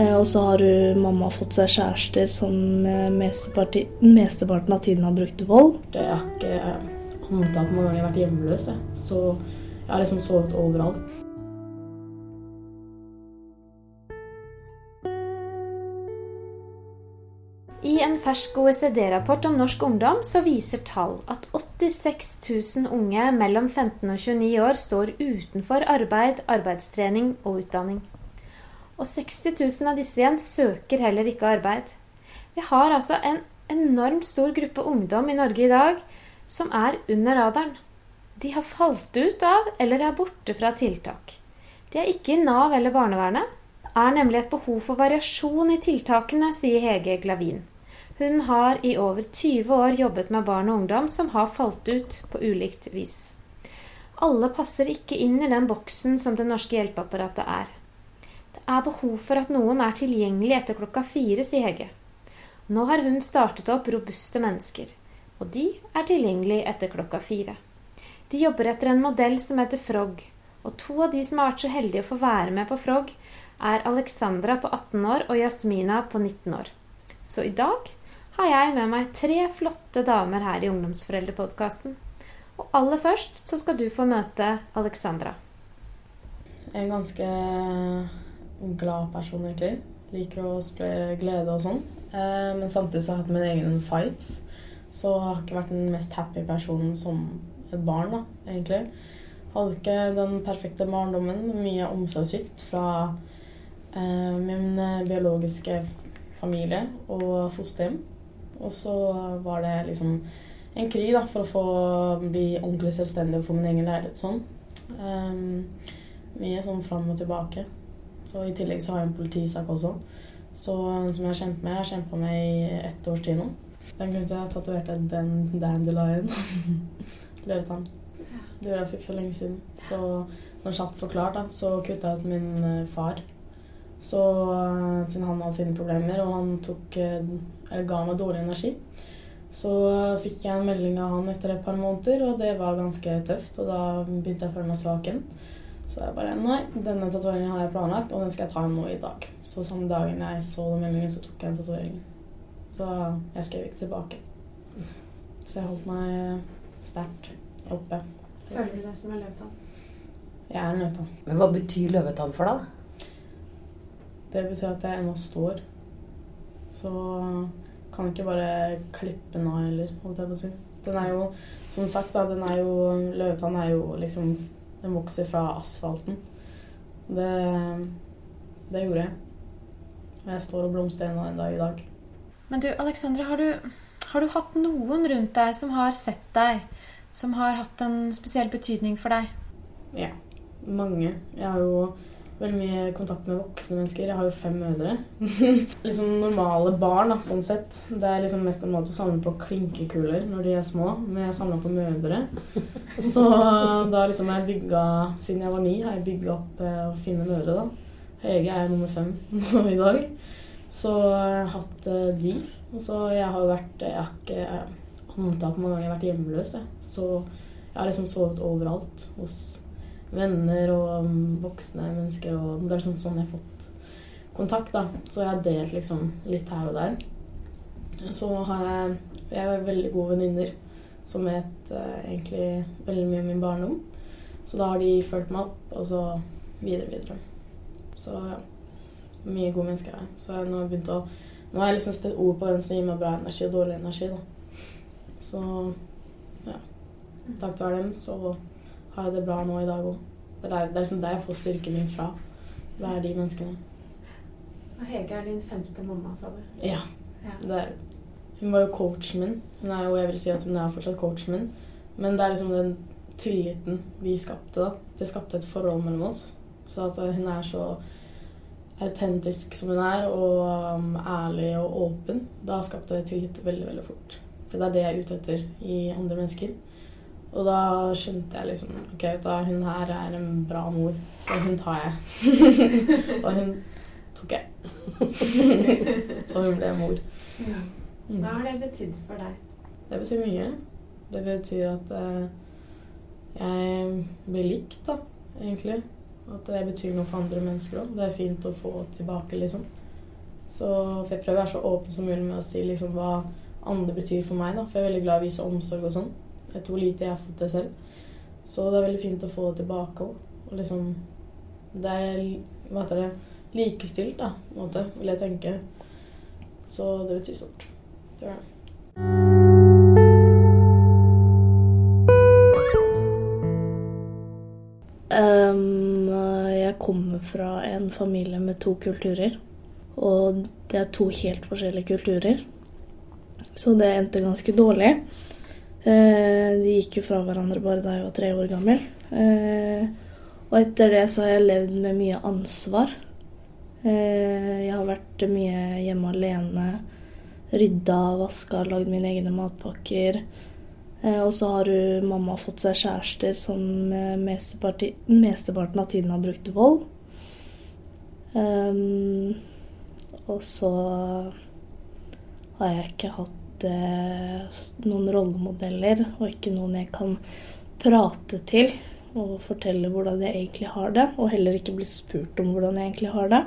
Eh, og så har hun mamma fått seg kjærester som mesteparten av tiden har brukt vold. Jeg har ikke håndtatt mange ganger jeg har vært hjemløs, jeg. så jeg har liksom sovet overalt. I en fersk OECD-rapport om norsk ungdom så viser tall at 86 000 unge mellom 15 og 29 år står utenfor arbeid, arbeidstrening og utdanning. Og 60 000 av disse igjen søker heller ikke arbeid. Vi har altså en enormt stor gruppe ungdom i Norge i dag som er under radaren. De har falt ut av eller er borte fra tiltak. De er ikke i Nav eller barnevernet. er nemlig et behov for variasjon i tiltakene, sier Hege Glavin. Hun har i over 20 år jobbet med barn og ungdom som har falt ut på ulikt vis. Alle passer ikke inn i den boksen som det norske hjelpeapparatet er. Er behov for at noen er tilgjengelig etter klokka fire, sier Hege. Nå har hun startet opp Robuste mennesker, og de er tilgjengelig etter klokka fire. De jobber etter en modell som heter Frog, og to av de som har vært så heldige å få være med på Frog, er Alexandra på 18 år og Jasmina på 19 år. Så i dag har jeg med meg tre flotte damer her i Ungdomsforeldrepodkasten. Og aller først så skal du få møte Alexandra. En ganske glad person, egentlig. Liker å spre glede og sånn. Eh, men samtidig så har jeg hatt mine egne fights. Så jeg har ikke vært den mest happy personen som et barn, da, egentlig. Hadde ikke den perfekte barndommen. Mye omsorgssvikt fra eh, min biologiske familie og fosterhjem. Og så var det liksom en krig da, for å få bli ordentlig selvstendig og få min egen leilighet sånn. Um, mye sånn fram og tilbake. Så I tillegg så har jeg en politisak også. Så som jeg har kjent med, jeg har kjempa med i ett års tid nå. Den grunnen til at jeg tatoverte den dandelion. Løvetann. Det gjorde jeg for ikke så lenge siden. Så når kjapt forklart, da, så kutta jeg ut min eh, far. Så uh, siden han hadde sine problemer, og han tok ga meg dårlig energi. Så fikk jeg en melding av han etter et par måneder, og det var ganske tøft. Og da begynte jeg å føle meg svak igjen. Så jeg bare Nei, denne tatoveringen har jeg planlagt, og den skal jeg ta nå i dag. Så samme dagen jeg så den meldingen, så tok jeg en tatovering. Så jeg skrev ikke tilbake. Så jeg holdt meg sterkt oppe. Føler du deg som en løvetann? Jeg er en løvetann. Men hva betyr løvetann for deg? Det betyr at jeg ennå står. Så kan ikke bare klippe den av heller, holdt jeg på å si. Den er jo, som sagt, da, den er jo Løvetann er jo liksom Den vokser fra asfalten. Det, det gjorde jeg. Og jeg står og blomstrer ennå en dag i dag. Men du, Alexandra, har du, har du hatt noen rundt deg som har sett deg, som har hatt en spesiell betydning for deg? Ja. Mange. Jeg har jo veldig mye kontakt med voksne mennesker. Jeg har jo fem mødre. liksom normale barn, da, sånn sett. Det er liksom mest normalt å samle på klinkekuler når de er små, men jeg samla på mødre. Så da liksom jeg bygga Siden jeg var ni, har jeg bygga opp eh, finne mødre, da. Hege er nummer fem nå i dag. Så jeg har hatt eh, de. Og så jeg har jo vært Jeg har ikke antatt mange ganger jeg har vært hjemløs, jeg. Så jeg har liksom sovet overalt hos venner og um, voksne mennesker. Og det er liksom sånn jeg har fått kontakt. da. Så jeg har delt liksom litt her og der. Så har jeg Jeg har veldig gode venninner som vet uh, egentlig veldig mye om min barndom. Så da har de fulgt meg opp, og så videre, videre. Så ja. Mye gode mennesker her. Så jeg nå har begynt å Nå har jeg liksom stilt ord på hvem som gir meg bra energi og dårlig energi, da. Så ja. Takk til være dem så har jeg det bra nå i dag òg. Det, det, er liksom der jeg får styrken min fra. Det er de menneskene. Og Hege er din femte mamma, sa du? Ja. ja. Det er Hun var jo coachen min. Hun er jo, jeg vil si at hun er fortsatt coachen min. Men det er liksom den tilliten vi skapte. da. Det skapte et forhold mellom oss. Så at hun er så autentisk som hun er, og um, ærlig og åpen, da skapte det tillit veldig, veldig fort. For det er det jeg er ute etter i andre mennesker. Og da skjønte jeg liksom Ok, da, hun her er en bra mor, så hun tar jeg. og hun tok jeg. så hun ble mor. Mm. Hva har det betydd for deg? Det betyr mye. Det betyr at uh, jeg blir likt, da, egentlig. At det betyr noe for andre mennesker òg. Det er fint å få tilbake, liksom. Så for jeg prøver å være så åpen som mulig med å si liksom hva andre betyr for meg. da, For jeg er veldig glad i å vise omsorg og sånn. Jeg tror lite jeg har fått det selv. Så det er veldig fint å få det tilbake òg. Og liksom Det er hva heter det, likestilt, da, på en måte, vil jeg tenke. Så det betyr stort. Det gjør det. Um, jeg kommer fra en familie med to kulturer. Og det er to helt forskjellige kulturer. Så det endte ganske dårlig. Eh, de gikk jo fra hverandre bare da jeg var tre år gammel. Eh, og etter det så har jeg levd med mye ansvar. Eh, jeg har vært mye hjemme alene. Rydda, vaska, lagd mine egne matpakker. Og så har hun, mamma fått seg kjærester som mesteparten av tiden har brukt vold. Ehm, og så har jeg ikke hatt eh, noen rollemodeller, og ikke noen jeg kan prate til og fortelle hvordan jeg egentlig har det. Og heller ikke blitt spurt om hvordan jeg egentlig har det.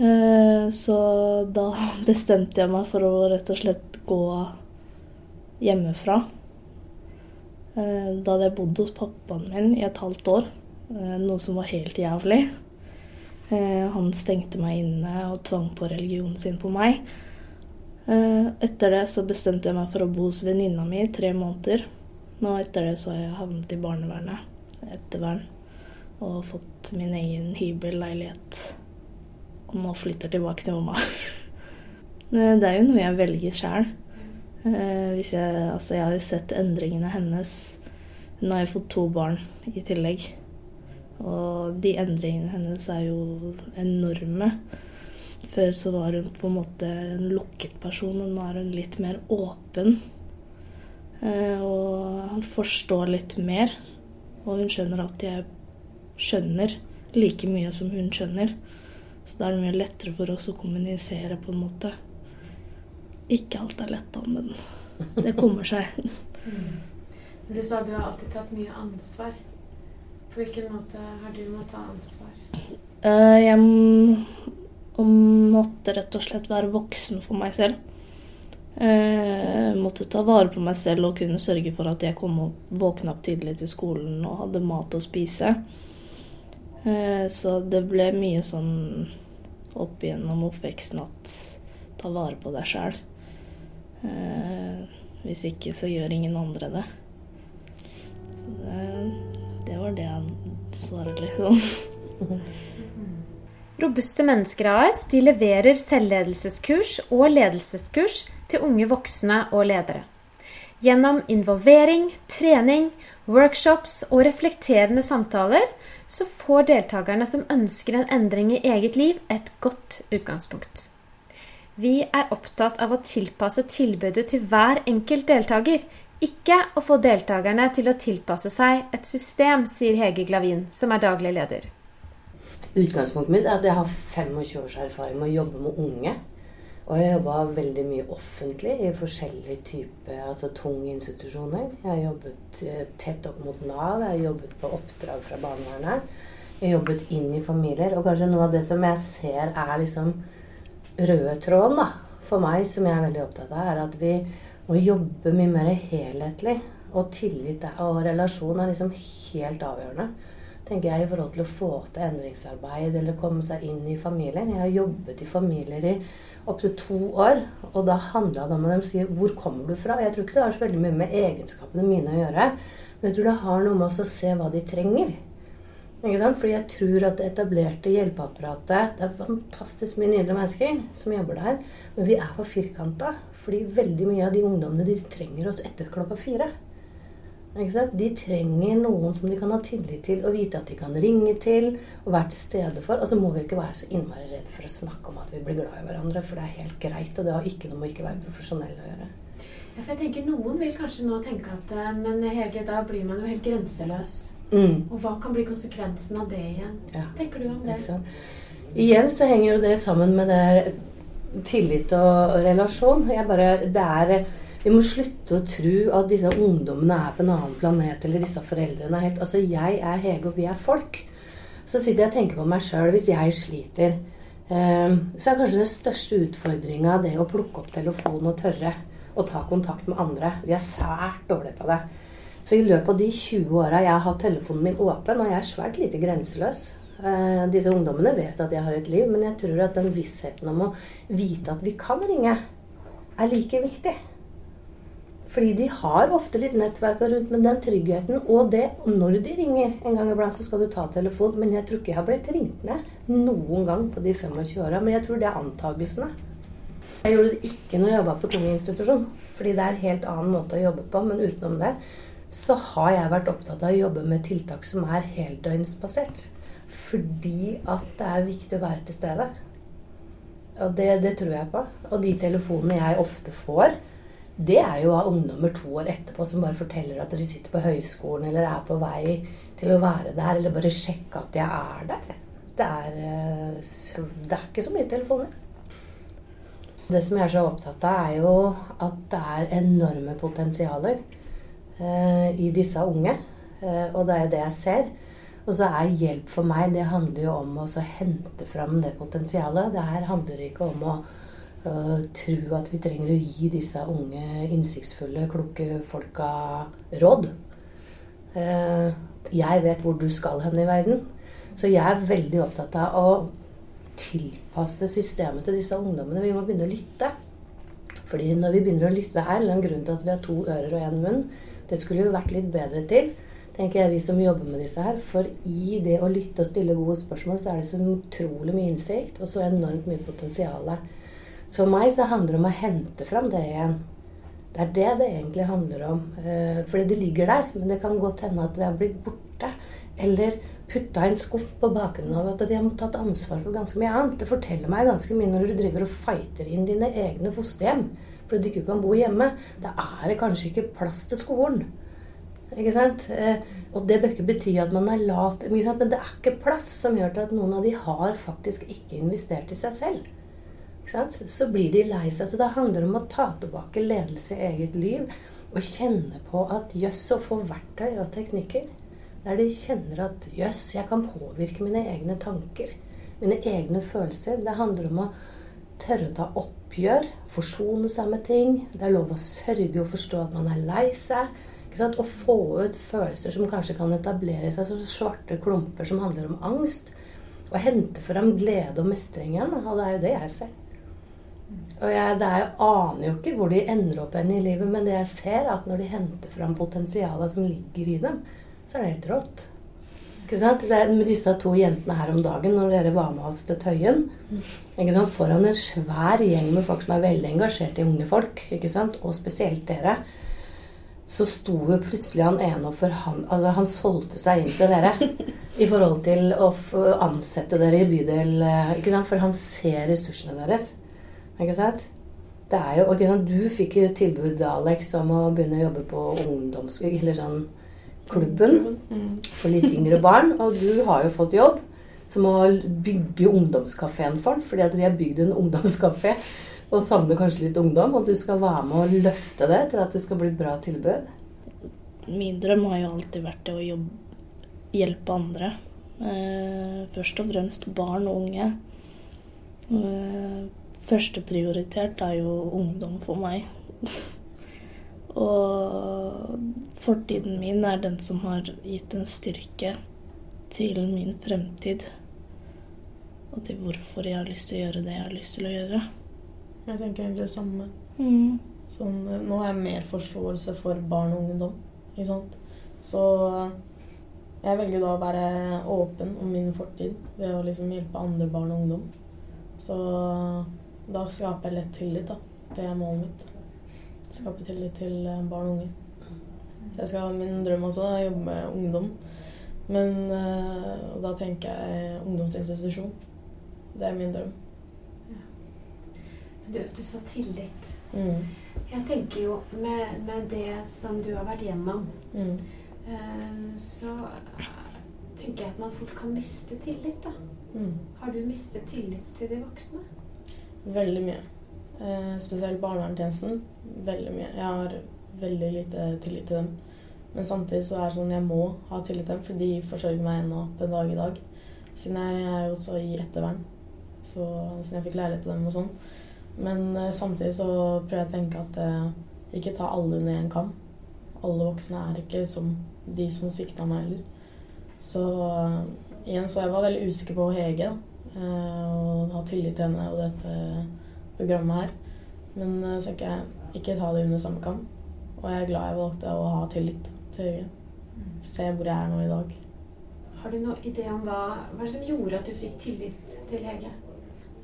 Eh, så da bestemte jeg meg for å rett og slett gå hjemmefra. Eh, Da hadde jeg bodd hos pappaen min i et halvt år, noe som var helt jævlig. Han stengte meg inne og tvang på religionen sin på meg. Eh, Etter det så bestemte jeg meg for å bo hos venninna mi i tre måneder. Nå etter det så har jeg havnet i barnevernet, ettervern, og fått min egen hybelleilighet. Og nå flytter tilbake til mamma. Eh, Det er jo noe jeg velger sjæl. Eh, jeg, altså jeg har jo sett endringene hennes. Nå har jeg fått to barn i tillegg. Og de endringene hennes er jo enorme. Før så var hun på en måte en lukket person, og nå er hun litt mer åpen. Eh, og forstår litt mer. Og hun skjønner at jeg skjønner like mye som hun skjønner. Så da er det mye lettere for oss å kommunisere, på en måte. Ikke alt er lett, da, men det kommer seg. Du sa du har alltid tatt mye ansvar. På hvilken måte har du måttet ta ansvar? Eh, Jeg m- måtte rett og slett være voksen for meg selv. Jeg måtte ta vare på meg selv og kunne sørge for at jeg kom og våkna opp tidlig til skolen og hadde mat å spise. Eh, Så det ble mye sånn opp igjennom oppveksten at ta vare på deg sjæl. Hvis ikke, så gjør ingen andre det. Så det, det var det jeg svarer, liksom. Robuste mennesker AS de leverer selvledelseskurs og ledelseskurs til unge voksne og ledere. Gjennom involvering, trening, workshops og reflekterende samtaler så får deltakerne som ønsker en endring i eget liv, et godt utgangspunkt. Vi er opptatt av å tilpasse tilbudet til hver enkelt deltaker, ikke å få deltakerne til å tilpasse seg et system, sier Hege Glavin, som er daglig leder. Utgangspunktet mitt er at jeg har 25 års erfaring med å jobbe med unge. Og jeg har jobba veldig mye offentlig i forskjellige typer altså tunge institusjoner. Jeg har jobbet eh, tett opp mot Nav, jeg har jobbet på oppdrag fra barnevernet. Jeg har jobbet inn i familier. Og kanskje noe av det som jeg ser er liksom røde tråden da, for meg, som jeg er veldig opptatt av, er at vi må jobbe mye mer helhetlig. Og tillit og relasjon er liksom helt avgjørende tenker jeg, i forhold til å få til endringsarbeid eller komme seg inn i familien. Jeg har jobbet i familier i opptil to år, og da handla det om at de sier 'Hvor kommer du fra?' Jeg tror ikke det har så veldig mye med egenskapene mine å gjøre, men jeg tror det har noe med oss å se hva de trenger. Ikke sant? Fordi jeg tror at det etablerte hjelpeapparatet Det er fantastisk mye nydelige mennesker som jobber der, men vi er for firkanta. Fordi veldig mye av de ungdommene de trenger oss etter klokka fire. De trenger noen som de kan ha tillit til og vite at de kan ringe til og være til stede for. Og så må vi ikke være så innmari redde for å snakke om at vi blir glad i hverandre, for det er helt greit, og det har ikke noe med ikke være profesjonell å gjøre. Ja, for jeg tenker Noen vil kanskje nå tenke at eh, Men Hege, da blir man jo helt grenseløs. Mm. Og hva kan bli konsekvensen av det igjen? Ja. tenker du om det? Igjen så henger jo det sammen med det tillit og relasjon. Jeg bare, det er, vi må slutte å tro at disse ungdommene er på en annen planet, eller disse foreldrene er helt Altså, jeg er Hege, og vi er folk. Så sitter jeg og tenker på meg sjøl hvis jeg sliter Eh, så er kanskje den største utfordringa det å plukke opp telefonen og tørre å ta kontakt med andre. Vi er svært dårlige på det. Så i løpet av de 20 åra jeg har hatt telefonen min åpen, og jeg er svært lite grenseløs eh, Disse ungdommene vet at jeg har et liv, men jeg tror at den vissheten om å vite at vi kan ringe, er like viktig. Fordi de har ofte litt nettverk rundt, men den tryggheten og det Når de ringer en gang iblant, så skal du ta telefon. Men jeg tror ikke jeg har blitt ringt ned noen gang på de 25 åra. Men jeg tror det er antagelsene. Jeg gjorde det ikke når jeg jobba på tung institusjon, fordi det er en helt annen måte å jobbe på. Men utenom det så har jeg vært opptatt av å jobbe med tiltak som er heldøgnsbasert. Fordi at det er viktig å være til stede. Og det, det tror jeg på. Og de telefonene jeg ofte får, det er jo av ungdommer to år etterpå som bare forteller at de sitter på høyskolen eller er på vei til å være der, eller bare sjekke at jeg er der. Det er, eh, det er ikke så mye telefoner. Det som jeg er så opptatt av, er jo at det er enorme potensialer eh, i disse unge. Eh, og det er jo det jeg ser. Og så er hjelp for meg, det handler jo om å hente fram det potensialet. Det her handler ikke om å tro at vi trenger å gi disse unge, innsiktsfulle, kloke folka råd. Uh, jeg vet hvor du skal hen i verden. Så jeg er veldig opptatt av å tilpasse systemet til disse ungdommene. Vi må begynne å lytte. Fordi når vi begynner å lytte Det er en grunn til at vi har to ører og én munn. Det skulle jo vært litt bedre til, tenker jeg, vi som jobber med disse her. For i det å lytte og stille gode spørsmål, så er det så utrolig mye innsikt, og så enormt mye potensial. Så for meg så handler det om å hente fram det igjen. Det er det det egentlig handler om. Eh, fordi det ligger der, men det kan godt hende at det har blitt borte. Eller putta i en skuff på bakgrunnen av at de har tatt ansvar for ganske mye annet. Det forteller meg ganske mye når du driver og fighter inn dine egne fosterhjem fordi du ikke kan bo hjemme. Da er det kanskje ikke plass til skolen. Ikke sant? Eh, og det bør ikke bety at man er lat, men det er ikke plass som gjør til at noen av de har faktisk ikke investert i seg selv. Så blir de lei seg. Så det handler om å ta tilbake ledelse i eget liv og kjenne på at jøss, å få verktøy og teknikker der de kjenner at jøss, jeg kan påvirke mine egne tanker. Mine egne følelser. Det handler om å tørre å ta oppgjør, forsone seg med ting. Det er lov å sørge og forstå at man er lei seg. Og få ut følelser som kanskje kan etablere seg som svarte klumper som handler om angst. Og hente fram glede og mestring igjen. Og det er jo det jeg ser. Og jeg, er, jeg aner jo ikke hvor de ender opp hen i livet, men det jeg ser, er at når de henter fram potensialet som ligger i dem, så er det helt rått. Ikke sant? Det er med disse to jentene her om dagen, når dere var med oss til Tøyen ikke sant? Foran en svær gjeng med folk som er veldig engasjert i unge folk, ikke sant? og spesielt dere, så sto jo plutselig han ene og for han Altså, han solgte seg inn til dere i forhold til å ansette dere i bydel, eh, ikke sant? For han ser ressursene deres. Ikke sant? Det er jo, og Du fikk tilbud, Alex, om å begynne å jobbe på ungdomsskole, eller sånn klubben for litt yngre barn. Og du har jo fått jobb som å bygge ungdomskafeen for den, fordi at de har bygd en ungdomskafé og savner kanskje litt ungdom. Og du skal være med og løfte det til at det skal bli et bra tilbud. Min drøm har jo alltid vært det å jobbe, hjelpe andre. Eh, først og fremst barn og unge. Eh, Førsteprioritert er jo ungdom for meg. Og fortiden min er den som har gitt en styrke til min fremtid. Og til hvorfor jeg har lyst til å gjøre det jeg har lyst til å gjøre. Jeg tenker egentlig det samme. Mm. Sånn, nå har jeg mer forståelse for barn og ungdom. Ikke sant? Så jeg velger da å være åpen om min fortid ved å liksom hjelpe andre barn og ungdom. Så da skaper jeg lett tillit, da. Det er målet mitt skape tillit til eh, barn og unge. Så jeg skal ha min drøm også, da, jobbe med ungdom. Men uh, da tenker jeg ungdomsinstitusjon. Det er min drøm. Ja. Du, du, sa tillit. Mm. Jeg tenker jo med, med, det som du har vært gjennom, mm. uh, så tenker jeg at man fort kan miste tillit. da. Mm. Har du mistet tillit til de voksne? Veldig mye. Eh, spesielt barnevernstjenesten. Veldig mye. Jeg har veldig lite tillit til dem. Men samtidig så er det sånn jeg må ha tillit til dem, for de forsørger meg ennå den dag i dag. Siden jeg er jo også i ettervern. Så, siden jeg fikk leilighet til dem og sånn. Men eh, samtidig så prøver jeg å tenke at eh, ikke ta alle under én kam. Alle voksne er ikke som de som svikta meg heller. Så eh, igjen så jeg var veldig usikker på Hege. da. Eh, og ha tillit til henne og dette programmet her. Men eh, så tenker jeg ikke ta det under samme kam. Og jeg er glad jeg valgte å ha tillit til Hege. Se hvor jeg er nå i dag. Har du noen idé om hva, hva som gjorde at du fikk tillit til Hege?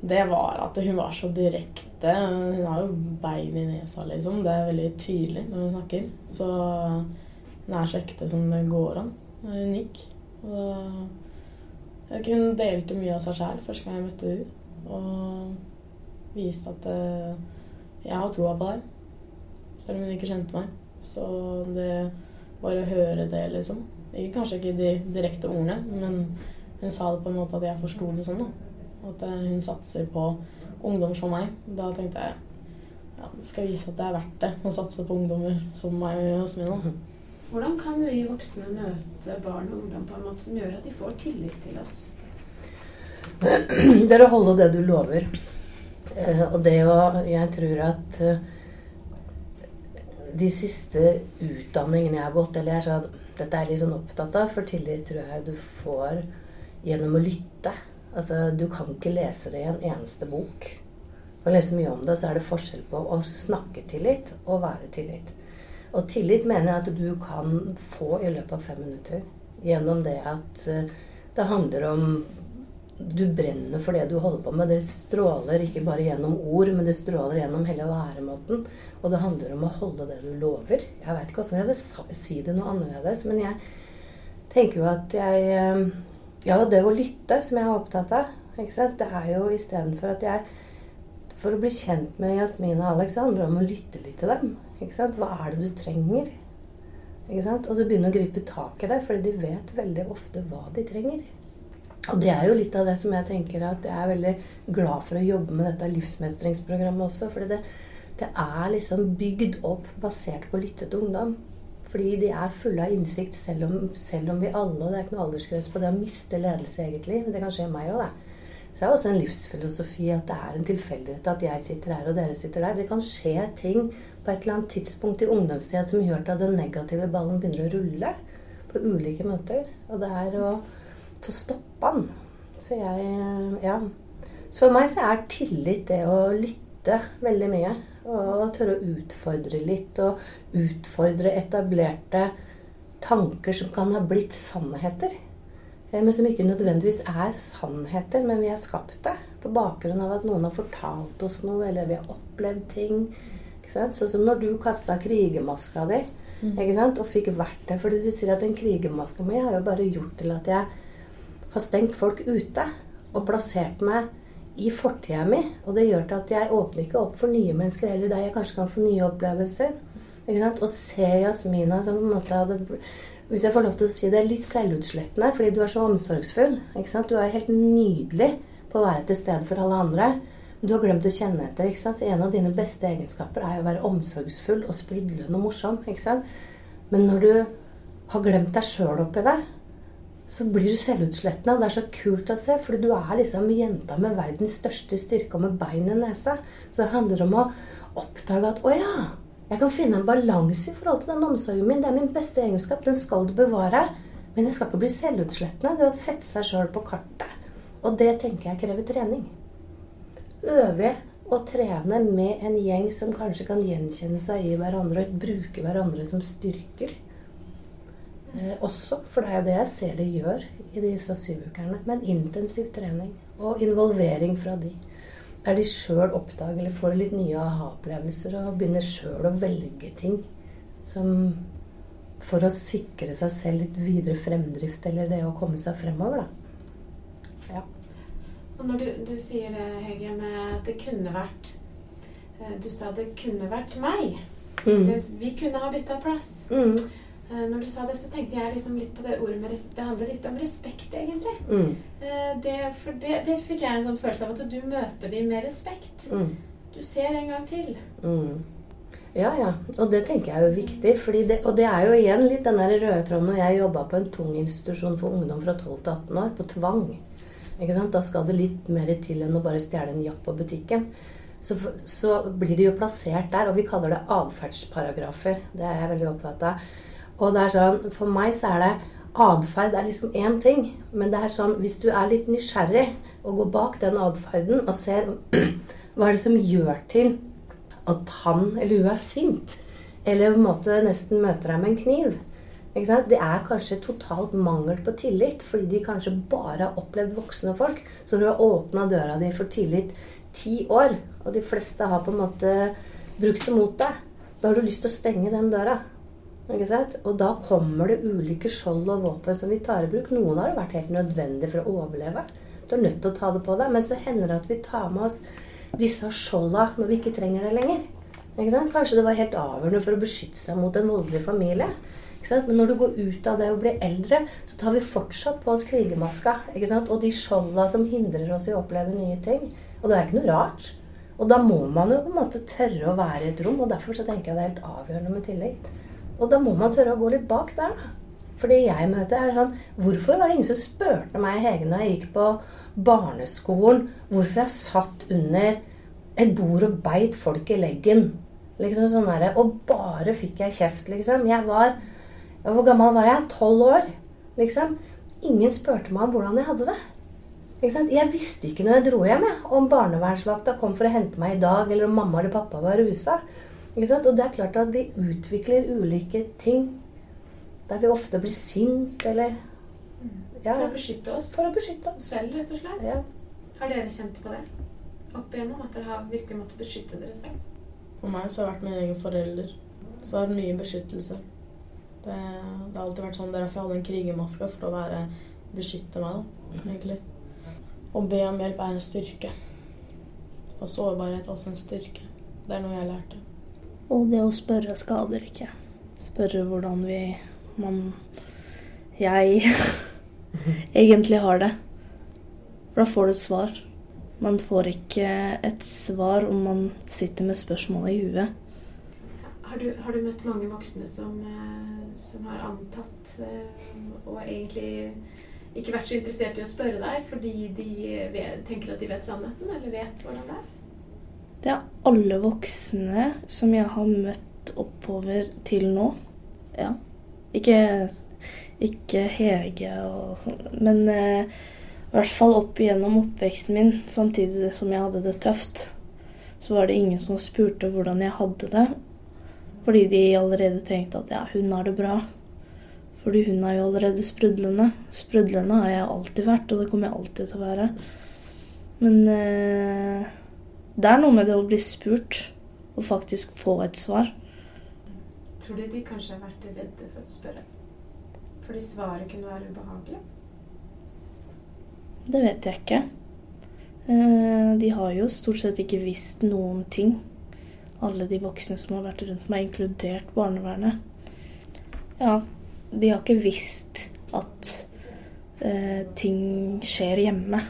Det var at hun var så direkte. Hun har jo bein i nesa, liksom. Det er veldig tydelig når hun snakker. Så hun er så ekte som det går an. Hun unik. Og jeg hun delte mye av seg sjæl første gang jeg møtte henne. Og viste at eh, jeg har troa på deg. Selv om hun ikke kjente meg. Så det bare å høre det, liksom. Ikke, kanskje ikke de direkte ordene, men hun sa det på en måte at jeg forsto det sånn. da. At eh, hun satser på ungdom som meg. Da tenkte jeg ja, skal vise at det er verdt det å satse på ungdommer som meg og Jasmina. Hvordan kan vi voksne møte barn og ungdom på en måte som gjør at de får tillit til oss? Det er å holde det du lover. Eh, og det å Jeg tror at eh, de siste utdanningene jeg har gått, eller jeg er sånn Dette er jeg litt sånn opptatt av, for tillit tror jeg du får gjennom å lytte. Altså, du kan ikke lese det i en eneste bok. Du kan lese mye om det, så er det forskjell på å snakke tillit og være tillit. Og tillit mener jeg at du kan få i løpet av fem minutter. Gjennom det at eh, det handler om du brenner for det du holder på med. Det stråler ikke bare gjennom ord, men det stråler gjennom hele væremåten. Og det handler om å holde det du lover. Jeg veit ikke hvordan jeg vil si det noe annerledes, men jeg tenker jo at jeg eh, Ja, det å lytte, som jeg er opptatt av, det er jo istedenfor at jeg For å bli kjent med Jasmin og Alex handler det om å lytte litt til dem. Hva er det du trenger? Og så begynne å gripe tak i det, for de vet veldig ofte hva de trenger. Og det er jo litt av det som jeg tenker at jeg er veldig glad for å jobbe med dette livsmestringsprogrammet også. fordi det, det er liksom bygd opp basert på lyttet ungdom. Fordi de er fulle av innsikt, selv om, selv om vi alle Og det er ikke noe aldersgrense på det å miste ledelse egentlig. Men det kan skje meg òg, det. Så det er også en livsfilosofi at det er en tilfeldighet at jeg sitter her og dere sitter der. Det kan skje ting på et eller annet tidspunkt i ungdomstida som gjør at den negative ballen begynner å rulle på ulike måter. Og det er å få stoppa den. Så jeg Ja. Så for meg så er tillit det å lytte veldig mye. Og tørre å utfordre litt. Og utfordre etablerte tanker som kan ha blitt sannheter. Eh, Men som ikke nødvendigvis er sannheter, men vi har skapt det på bakgrunn av at noen har fortalt oss noe, eller vi har opplevd ting. Sånn som når du kasta krigermaska di sant? og fikk det. Fordi du sier at den krigermaska mi har jo bare gjort til at jeg har stengt folk ute og plassert meg i fortida mi. Og det gjør til at jeg åpner ikke opp for nye mennesker heller, der jeg kanskje kan få nye opplevelser. Og se Jasmina som på en måte hadde Hvis jeg får lov til å si det, litt selvutslettende, fordi du er så omsorgsfull. Ikke sant? Du er helt nydelig på å være til stede for alle andre. Men du har glemt å kjenne etter. ikke sant? Så en av dine beste egenskaper er å være omsorgsfull og sprudlende og morsom. ikke sant? Men når du har glemt deg sjøl oppi det, så blir du selvutslettende. Og det er så kult å se, fordi du er liksom jenta med verdens største styrke og med bein i nesa. Så det handler om å oppdage at å ja, jeg kan finne en balanse i forhold til den omsorgen min. Det er min beste egenskap. Den skal du bevare. Men jeg skal ikke bli selvutslettende. Det å sette seg sjøl på kartet. Og det tenker jeg krever trening. Øve å trene med en gjeng som kanskje kan gjenkjenne seg i hverandre og bruke hverandre som styrker eh, også. For det er jo det jeg ser de gjør i disse syvukerne. Men intensiv trening og involvering fra de. Der de sjøl oppdager eller får litt nye aha-opplevelser og begynner sjøl å velge ting som For å sikre seg selv litt videre fremdrift eller det å komme seg fremover, da. Og når du, du sier det, Hege, med at det kunne vært eh, Du sa det kunne vært meg. Mm. Du, vi kunne ha bytta plass. Mm. Eh, Når du sa det, så tenkte jeg liksom litt på det ordet med respekt. Det handler litt om respekt, egentlig. Mm. Eh, Det, for det, det fikk jeg en sånn følelse av at du møter dem med respekt. Mm. Du ser en gang til. Mm. Ja, ja. Og det tenker jeg er jo viktig. Fordi det, og det er jo igjen litt den der røde tråden når jeg jobba på en tung institusjon for ungdom fra 12 til 18 år, på tvang. Da skal det litt mer til enn å bare stjele en japp på butikken. Så, så, blir de jo plassert der, og vi kaller det atferdsparagrafer. Det er jeg veldig opptatt av. Og det er sånn, For meg så er det atferd er liksom én ting, men det er sånn hvis du er litt nysgjerrig og går bak den atferden og ser hva er det som gjør til at han eller hun er sint, eller på en måte nesten møter deg med en kniv det er kanskje totalt mangel på tillit, fordi de kanskje bare har opplevd voksne folk. Så du har åpna døra di for tillit ti år, og de fleste har på en måte brukt det mot deg. Da har du lyst til å stenge den døra. Og da kommer det ulike skjold og våpen som vi tar i bruk. Noen har det vært helt nødvendig for å overleve. Du er nødt til å ta det på deg. Men så hender det at vi tar med oss disse skjolda når vi ikke trenger det lenger. Kanskje det var helt avgjørende for å beskytte seg mot en voldelig familie. Men når du går ut av det og blir eldre, så tar vi fortsatt på oss krigermaska. Og de skjolda som hindrer oss i å oppleve nye ting. Og det er ikke noe rart. Og da må man jo på en måte tørre å være i et rom. Og derfor så tenker jeg det er helt avgjørende med tillit. Og da må man tørre å gå litt bak der, da. For det jeg møter, er sånn Hvorfor var det ingen som spurte meg i Hege når jeg gikk på barneskolen, hvorfor jeg satt under et bord og beit folk i leggen? Liksom sånn der, Og bare fikk jeg kjeft, liksom. Jeg var Hvor gammel var jeg? Tolv år, liksom. Ingen spurte meg om hvordan jeg hadde det. Jeg visste ikke når jeg dro hjem, jeg, om barnevernsvakta kom for å hente meg i dag, eller om mamma eller pappa var rusa. Og det er klart at vi utvikler ulike ting der vi ofte blir sint eller ja, For å beskytte oss? For å beskytte oss. Selv, rett og slett? Ja. Har dere kjent på det opp igjennom? At dere har virkelig måttet beskytte dere selv? For meg så har det vært min egen forelder. Så har det mye beskyttelse. Det, det, har alltid vært sånn Det er Derfor jeg hadde en krigermaske for å være beskytte meg, da, egentlig. Å be om hjelp er en styrke. Og sårbarhet er også en styrke. Det er noe jeg lærte. Og det å spørre skader ikke. Spørre hvordan vi man jeg egentlig har det. For da får du et svar. Man får ikke et svar om man sitter med spørsmålet i huet. Har du, har du møtt mange voksne som, eh, som har antatt eh, og egentlig ikke vært så interessert i å spørre deg fordi de tenker at de vet sannheten, eller vet hvordan det er? Det er alle voksne som jeg har møtt oppover til nå. Ja. Ikke, ikke Hege og sånn, men eh, i hvert fall opp igjennom oppveksten min, samtidig som jeg hadde det tøft, så var det ingen som spurte hvordan jeg hadde det. Fordi de allerede tenkte at ja, hun har det bra. Fordi hun er jo allerede sprudlende. Sprudlende har jeg alltid vært, og det kommer jeg alltid til å være. Men eh, det er noe med det å bli spurt og faktisk få et svar. Tror du de kanskje har vært redde for å spørre? Fordi svaret kunne være ubehagelig? Det vet jeg ikke. Eh, de har jo stort sett ikke visst noen ting. Alle de voksne som har vært rundt meg, inkludert barnevernet. Ja, de har ikke visst at eh, ting skjer hjemme.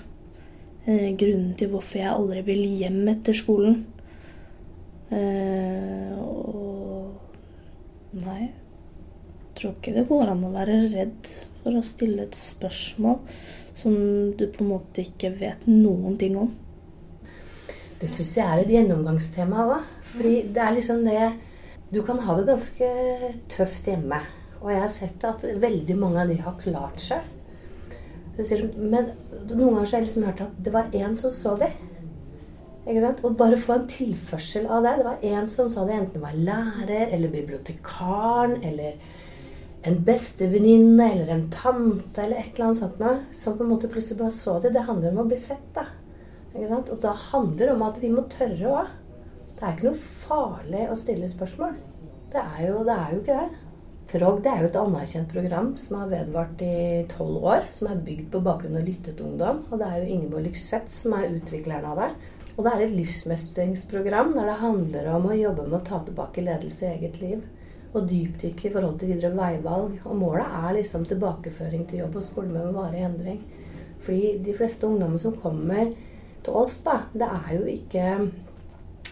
Eh, grunnen til hvorfor jeg aldri vil hjem etter skolen. Eh, og Nei. Jeg tror ikke det går an å være redd for å stille et spørsmål som du på en måte ikke vet noen ting om. Det syns jeg er et gjennomgangstema òg. Fordi det er liksom det Du kan ha det ganske tøft hjemme. Og jeg har sett at veldig mange av de har klart seg. Men noen ganger så har jeg liksom hørt at det var én som så det. Og bare få en tilførsel av det. Det var én som sa det, enten det var lærer eller bibliotekaren eller en bestevenninne eller en tante eller et eller annet sånt noe, som på en måte plutselig bare så det. Det handler om å bli sett, da. Og da handler det om at vi må tørre òg. Det er ikke noe farlig å stille spørsmål. Det er jo, det er jo ikke det. Frog det er jo et anerkjent program som har vedvart i tolv år. Som er bygd på bakgrunn av lyttet ungdom. Og det er jo Ingeborg Lykseth som er utvikleren av det. Og det er et livsmestringsprogram der det handler om å jobbe med å ta tilbake ledelse i eget liv. Og dypdykke i forhold til videre veivalg. Og målet er liksom tilbakeføring til jobb og skole med varig endring. Fordi de fleste ungdommer som kommer til oss, da, det er jo ikke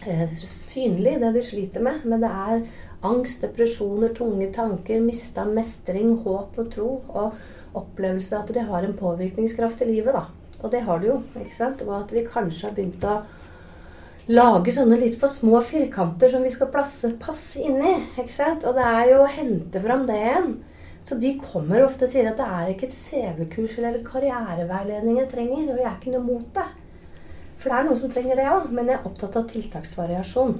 eh, synlig det de sliter med. Men det er Angst, depresjoner, tunge tanker, mista mestring, håp og tro. Og opplevelse av at det har en påvirkningskraft i livet. da. Og det har det jo. ikke sant? Og at vi kanskje har begynt å lage sånne litt for små firkanter som vi skal plasse, passe inni. ikke? Og det er jo å hente fram det igjen. Så de kommer ofte og sier at det er ikke et CV-kurs eller et karriereveiledning jeg trenger. Og jeg er ikke noe mot det. For det er noen som trenger det òg. Men jeg er opptatt av tiltaksvariasjon.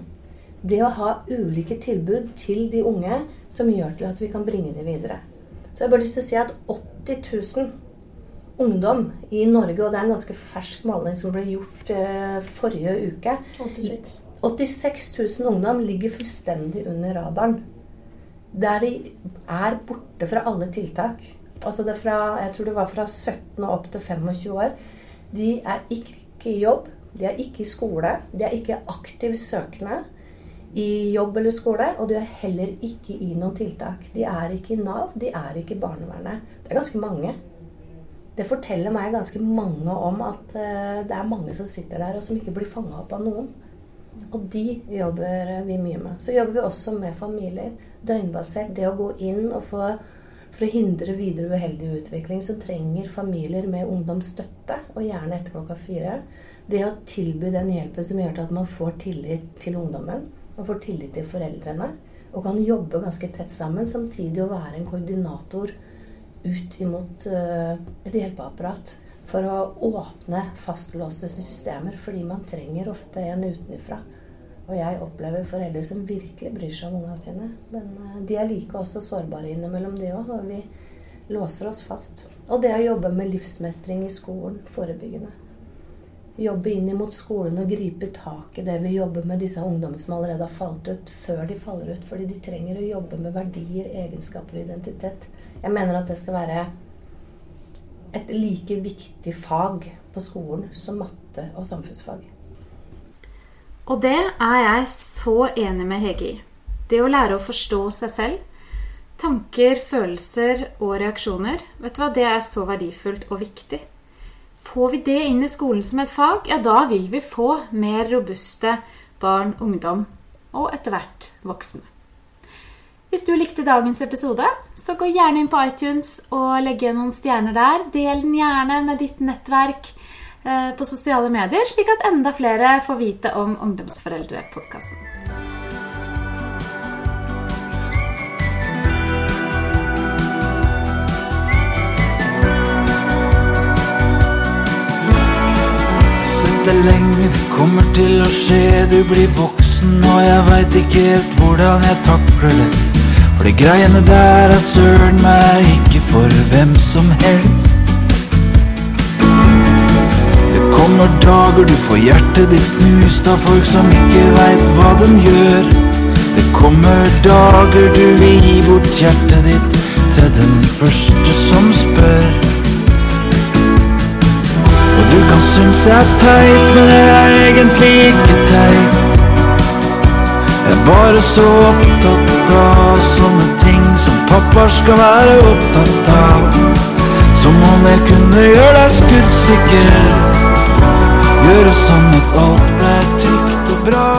Det å ha ulike tilbud til de unge som gjør til at vi kan bringe dem videre. Så jeg har bare lyst til å si at 80 000 ungdom i Norge, og det er en ganske fersk måling som ble gjort eh, forrige uke 86. 86 000 ungdom ligger fullstendig under radaren. Der de er borte fra alle tiltak. Altså det fra, jeg tror det var fra 17 og opp til 25 år. De er ikke i jobb, de er ikke i skole, de er ikke aktivt søkende i jobb eller skole, og de er heller ikke i noen tiltak. De er ikke i Nav, de er ikke i barnevernet. Det er ganske mange. Det forteller meg ganske mange om at uh, det er mange som sitter der, og som ikke blir fanga opp av noen. Og de jobber vi mye med. Så jobber vi også med familier. Døgnbasert. Det å gå inn og få for å hindre videre uheldig utvikling, så trenger familier med ungdom støtte, og gjerne etter klokka fire. Det å tilby den hjelpen som gjør at man får tillit til ungdommen. Man får tillit til foreldrene og kan jobbe ganske tett sammen, samtidig å være en koordinator ut imot uh, et hjelpeapparat for å åpne fastlåste systemer, fordi man trenger ofte en utenfra. Og jeg opplever foreldre som virkelig bryr seg om ungene sine. Men uh, de er like også sårbare innimellom, de òg, Og vi låser oss fast. Og det å jobbe med livsmestring i skolen, forebyggende jobbe inn mot skolen og gripe tak i det vi jobber med disse ungdommene som allerede har falt ut, før de faller ut. Fordi de trenger å jobbe med verdier, egenskaper og identitet. Jeg mener at det skal være et like viktig fag på skolen som matte og samfunnsfag. Og det er jeg så enig med Hege i. Det å lære å forstå seg selv, tanker, følelser og reaksjoner, vet du hva, det er så verdifullt og viktig. Får vi det inn i skolen som et fag, ja, da vil vi få mer robuste barn, ungdom og etter hvert voksne. Hvis du likte dagens episode, så gå gjerne inn på iTunes og legg igjen noen stjerner der. Del den gjerne med ditt nettverk eh, på sosiale medier, slik at enda flere får vite om Ungdomsforeldrepodkasten. Det lenge, det kommer til å skje. Du blir voksen, og jeg veit ikke helt hvordan jeg takler det. For de greiene der er søren meg ikke for hvem som helst. Det kommer dager du får hjertet ditt knust av folk som ikke veit hva de gjør. Det kommer dager du vil gi bort hjertet ditt til den første som spør. Du kan synes jeg er teit, men jeg er egentlig ikke teit. Jeg er bare så opptatt av sånne ting som pappa skal være opptatt av. Som om jeg kunne gjøre deg skuddsikker. Gjøre sånn at alt ble trygt og bra.